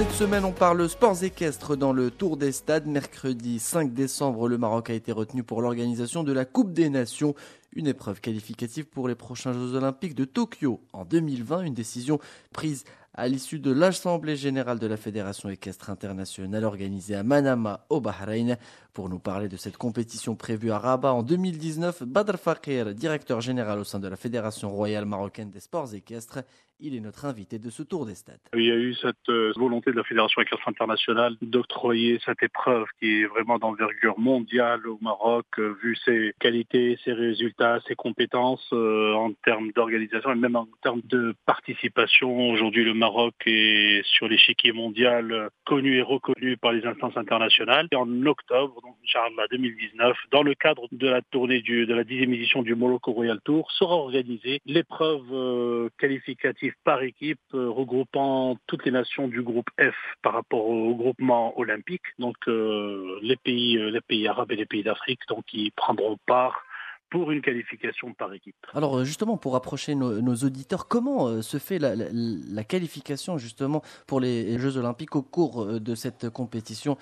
Cette semaine, on parle sports équestres dans le Tour des Stades. Mercredi 5 décembre, le Maroc a été retenu pour l'organisation de la Coupe des Nations, une épreuve qualificative pour les prochains Jeux Olympiques de Tokyo en 2020. Une décision prise à l'issue de l'Assemblée générale de la Fédération équestre internationale organisée à Manama au Bahreïn. Pour nous parler de cette compétition prévue à Rabat en 2019, Badr Fakir, directeur général au sein de la Fédération royale marocaine des sports équestres, il est notre invité de ce tour des stades. Il y a eu cette euh, volonté de la Fédération équestre internationale d'octroyer cette épreuve qui est vraiment d'envergure mondiale au Maroc, euh, vu ses qualités, ses résultats, ses compétences euh, en termes d'organisation et même en termes de participation. Aujourd'hui, le Maroc est sur l'échiquier mondial connu et reconnu par les instances internationales. Et en octobre, donc Inch'Allah 2019, dans le cadre de la tournée du, de la dixième édition du Moloko Royal Tour, sera organisée l'épreuve qualificative par équipe euh, regroupant toutes les nations du groupe F par rapport au groupement olympique, donc euh, les pays, euh, les pays arabes et les pays d'Afrique, donc qui prendront part pour une qualification par équipe. Alors euh, justement, pour approcher nos, auditeurs, comment euh, se fait la, qualification justement pour les Jeux Olympiques au cours euh, de cette compétition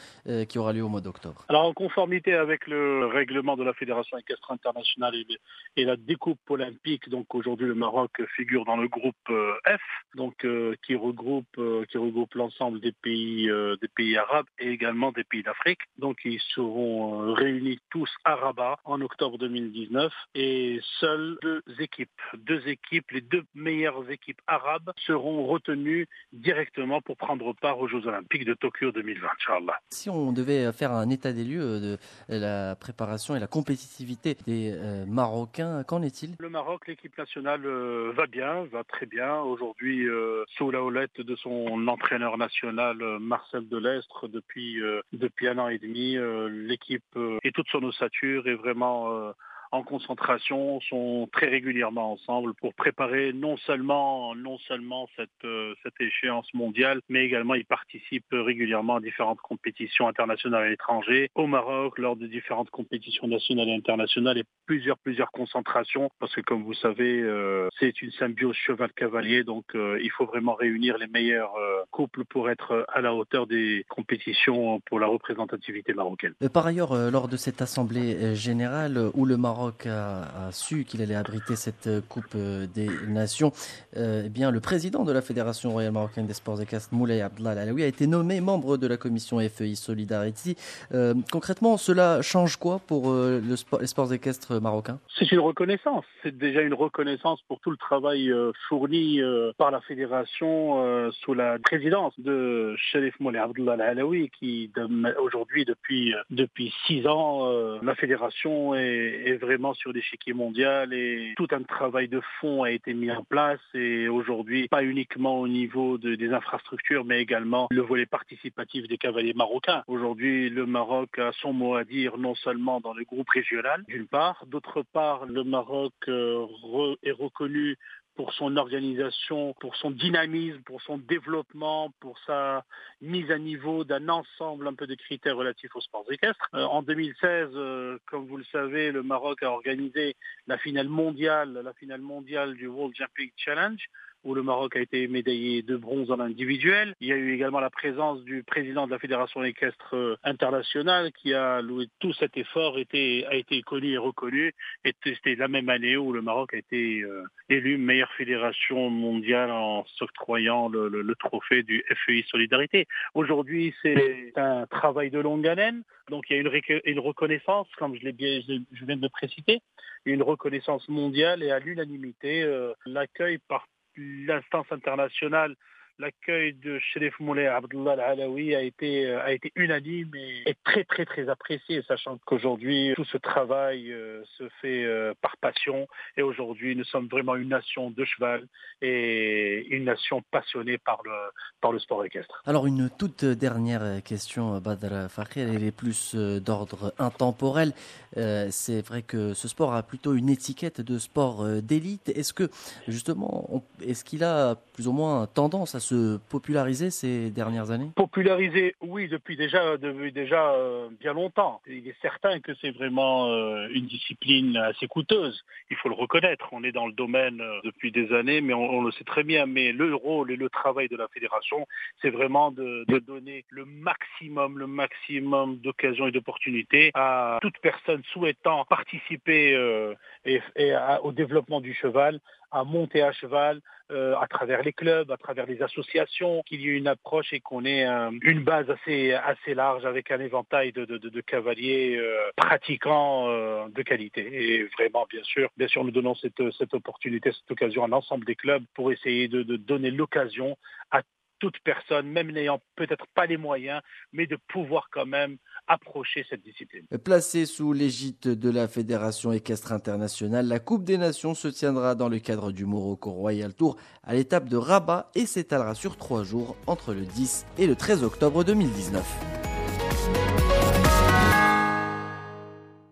qui aura lieu au mois d'octobre? Alors en conformité avec le règlement de la Fédération équestre internationale et, la découpe olympique, donc aujourd'hui le Maroc figure dans le groupe F, donc qui regroupe qui regroupe l'ensemble des pays des pays arabes et également des pays d'Afrique. Donc ils seront réunis tous à Rabat en octobre 2019 et seules deux équipes, deux équipes, les deux meilleures équipes arabes seront retenues directement pour prendre part aux Jeux Olympiques de Tokyo 2020, Inch'Allah. Si on devait faire un état des lieux de la préparation et la compétitivité des euh, Marocains, qu'en est-il? Le Maroc, l'équipe nationale euh, va bien, va très bien. Aujourd'hui, euh, sous la houlette de son entraîneur national Marcel Delestre depuis, depuis un an et demi, l'équipe et toute son ossature est vraiment en concentration, sont très régulièrement ensemble pour préparer non seulement, non seulement cette, euh, cette échéance mondiale, mais également ils participent régulièrement à différentes compétitions internationales à l'étranger, au Maroc, lors de différentes compétitions nationales et internationales et plusieurs, plusieurs concentrations, parce que comme vous savez, euh, c'est une symbiose cheval-cavalier, donc euh, il faut vraiment réunir les meilleurs couples pour être à la hauteur des compétitions pour la représentativité marocaine. Par ailleurs, lors de cette assemblée générale où le Maroc Maroc a, su qu'il allait abriter cette Coupe des Nations, euh, eh bien, le président de la Fédération royale marocaine des sports équestres, Moulay Abdallah Alaoui, a été nommé membre de la commission FEI Solidarity. Euh, concrètement, cela change quoi pour euh, les sports équestres marocains? C'est une reconnaissance. C'est déjà une reconnaissance pour tout le travail fourni par la fédération sous la présidence de Sherif Moulay Abdallah Alaoui, qui aujourd'hui, depuis, depuis six ans, la fédération est, est vraiment sur l'échiquier mondial et tout un travail de fond a été mis en place et aujourd'hui, pas uniquement au niveau des infrastructures, mais également le volet participatif des cavaliers marocains. Aujourd'hui, le Maroc a son mot à dire non seulement dans le groupe régional, d'une part, d'autre part, le Maroc euh, est reconnu pour son organisation, pour son dynamisme, pour son développement, pour sa mise à niveau d'un ensemble un peu de critères relatifs aux sports équestres. Euh, en 2016, euh, comme vous le savez, le Maroc a organisé la finale mondiale, la finale mondiale du World Jumping Challenge où le Maroc a été médaillé de bronze en individuel. Il y a eu également la présence du président de la Fédération équestre euh, internationale qui a loué tout cet effort, a été connu et reconnu. Et c'était la même année où le Maroc a été euh, élu meilleure fédération mondiale en s'octroyant le, trophée du FEI Solidarité. Aujourd'hui, c'est un travail de longue haleine. Donc il y a une, reconnaissance, comme je, viens de le une reconnaissance mondiale et à l'unanimité, euh, l'accueil par l'instance internationale l'accueil de Sherif Moulay Abdullah Al-Alawi a été, euh, a été unanime et, très très très apprécié, sachant qu'aujourd'hui tout ce travail euh, se fait euh, par passion et aujourd'hui nous sommes vraiment une nation de cheval et une nation passionnée par le, par le sport équestre. Alors une toute dernière question, Badr Fakir, elle est plus d'ordre intemporel. C'est vrai que ce sport a plutôt une étiquette de sport d'élite. Est-ce que justement, est-ce qu'il a plus ou moins tendance à se populariser ces dernières années Populariser, oui, depuis déjà, depuis déjà euh, bien longtemps. Il est certain que c'est vraiment euh, une discipline assez coûteuse. Il faut le reconnaître. On est dans le domaine euh, depuis des années, mais on, le sait très bien. Mais le rôle et le travail de la fédération, c'est vraiment de, donner le maximum, le maximum d'occasions et d'opportunités à toute personne souhaitant participer et, au développement du cheval à monter à cheval euh, à travers les clubs, à travers les associations, qu'il y ait une approche et qu'on ait une base assez assez large avec un éventail de, de, de cavaliers euh, pratiquants euh, de qualité. Et vraiment, bien sûr, bien sûr, nous donnons cette, cette opportunité, cette occasion à l'ensemble des clubs pour essayer de, de donner l'occasion à toute personne, même n'ayant peut-être pas les moyens, mais de pouvoir quand même approcher cette discipline. Placée sous l'égide de la Fédération équestre internationale, la Coupe des Nations se tiendra dans le cadre du Morocco Royal Tour à l'étape de Rabat et s'étalera sur trois jours entre le 10 et le 13 octobre 2019.